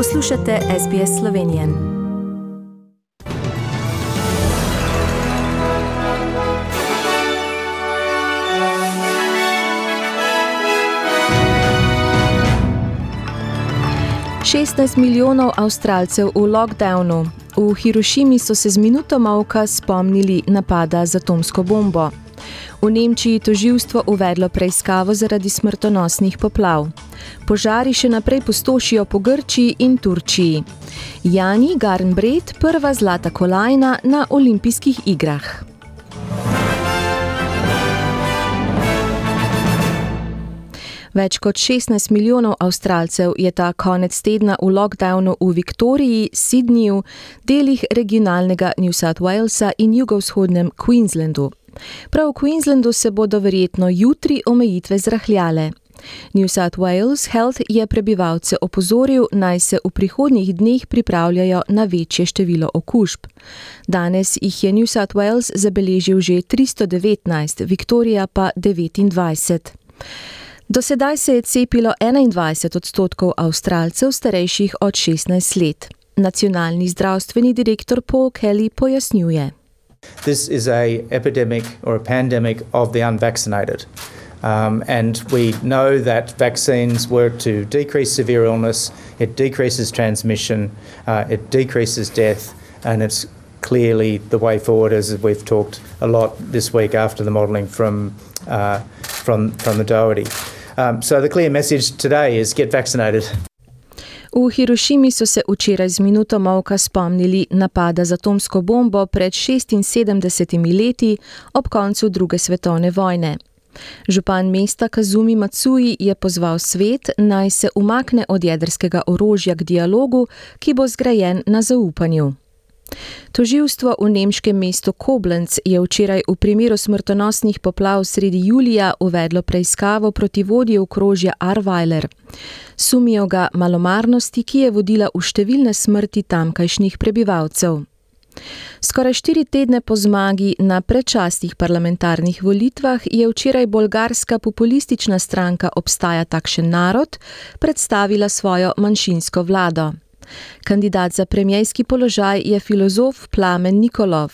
Poslušate SBS Slovenijo. Šestnajst milijonov Avstralcev v lockdownu. V Hirošimi so se z minuto malka spomnili napada z atomsko bombo. V Nemčiji toživstvo uvedlo preiskavo zaradi smrtonosnih poplav. Požari še naprej postošijo po Grčiji in Turčiji. Jani Garnbret, prva zlata kolajna na olimpijskih igrah. Več kot 16 milijonov Avstralcev je ta konec tedna v lockdownu v Viktoriji, Sydneyju, delih regionalnega New South Walesa in jugovzhodnem Queenslandu. Prav v Queenslandu se bodo verjetno jutri omejitve zrahljale. New South Wales Health je prebivalce opozoril, naj se v prihodnjih dneh pripravljajo na večje število okužb. Danes jih je New South Wales zabeležil že 319, Viktorija pa 29. Do sedaj se je cepilo 21 odstotkov Avstralcev starejših od 16 let. Nacionalni zdravstveni direktor Paul Kelly pojasnjuje. This is a epidemic or a pandemic of the unvaccinated. Um, and we know that vaccines work to decrease severe illness, it decreases transmission, uh, it decreases death, and it's clearly the way forward, as we've talked a lot this week after the modelling from, uh, from, from the Doherty. Um, so the clear message today is get vaccinated. V Hirošimi so se včeraj z minuto molka spomnili napada z atomsko bombo pred 76 leti ob koncu druge svetovne vojne. Župan mesta Kazumi Matsui je pozval svet naj se umakne od jedrskega orožja k dialogu, ki bo zgrajen na zaupanju. Toživstvo v nemškem mestu Koblenc je včeraj v primeru smrtonosnih poplav sredi julija uvedlo preiskavo proti vodji okrožja Arweiler. Sumijo ga malomarnosti, ki je vodila v številne smrti tamkajšnjih prebivalcev. Skoraj štiri tedne po zmagi na predčasnih parlamentarnih volitvah je včeraj bolgarska populistična stranka Obstaja takšen narod predstavila svojo manjšinsko vlado. Kandidat za premijski položaj je filozof Plamen Nikolov.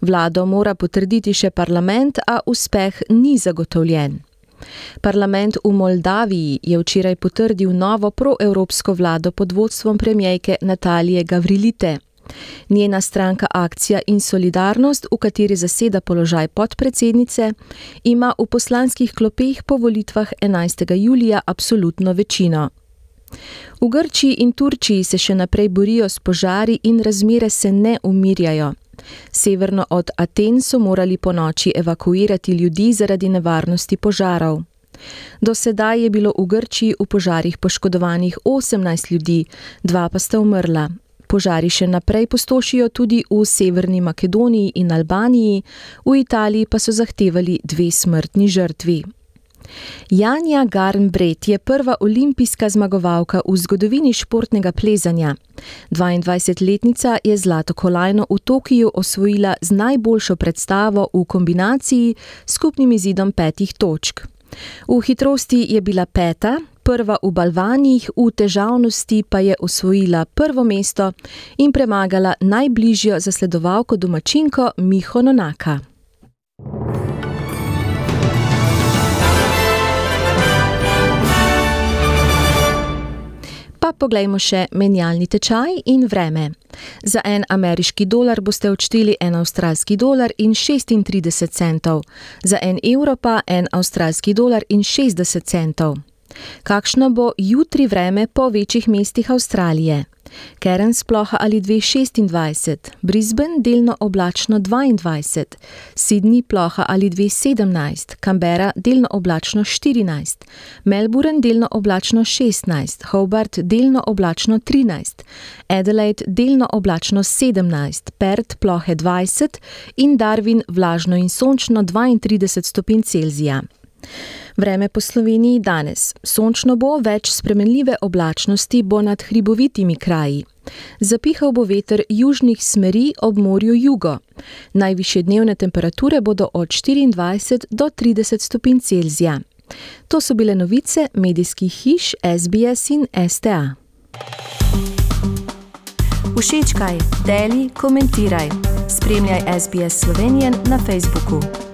Vlado mora potrditi še parlament, a uspeh ni zagotovljen. Parlament v Moldaviji je včeraj potrdil novo proevropsko vlado pod vodstvom premijejke Natalije Gavrilite. Njena stranka Akcija in Solidarnost, v kateri zaseda položaj podpredsednice, ima v poslanskih klopeh po volitvah 11. julija absolutno večino. V Grčiji in Turčiji se še naprej borijo s požari in razmere se ne umirjajo. Severno od Aten so morali po noči evakuirati ljudi zaradi nevarnosti požarov. Do sedaj je bilo v Grčiji v požarih poškodovanih 18 ljudi, dva pa sta umrla. Požari še naprej postošijo tudi v Severni Makedoniji in Albaniji, v Italiji pa so zahtevali dve smrtni žrtvi. Janja Garnbret je prva olimpijska zmagovalka v zgodovini športnega plezanja. 22-letnica je zlato kolajno v Tokiu osvojila z najboljšo predstavo v kombinaciji s skupnim izidom petih točk. V hitrosti je bila peta, prva v balvanjih, v težavnosti pa je osvojila prvo mesto in premagala najbližjo zasledovalko domačinko Miho Nonaka. Poglejmo še menjalni tečaj in vreme. Za en ameriški dolar boste odšteli en avstralski dolar in 36 centov, za en evro pa en avstralski dolar in 60 centov. Kakšno bo jutri vreme po večjih mestih Avstralije? Cairns ploha ali 226, Brisbane delno oblačno 22, Sydney ploha ali 217, Canberra delno oblačno 14, Melbourne delno oblačno 16, Hobart delno oblačno 13, Adelaide delno oblačno 17, Perth plohe 20 in Darwin vlažno in sončno 32 stopinj Celzija. Vreme po Sloveniji danes. Sončno bo, več spremenljive oblačnosti bo nad hribovitimi kraji. Zapihal bo veter južnih smeri ob morju jugo. Najviše dnevne temperature bodo od 24 do 30 stopinj Celzija. To so bile novice medijskih hiš SBS in STA. Všečkaj, deli, komentiraj. Spremljaj SBS Slovenijo na Facebooku.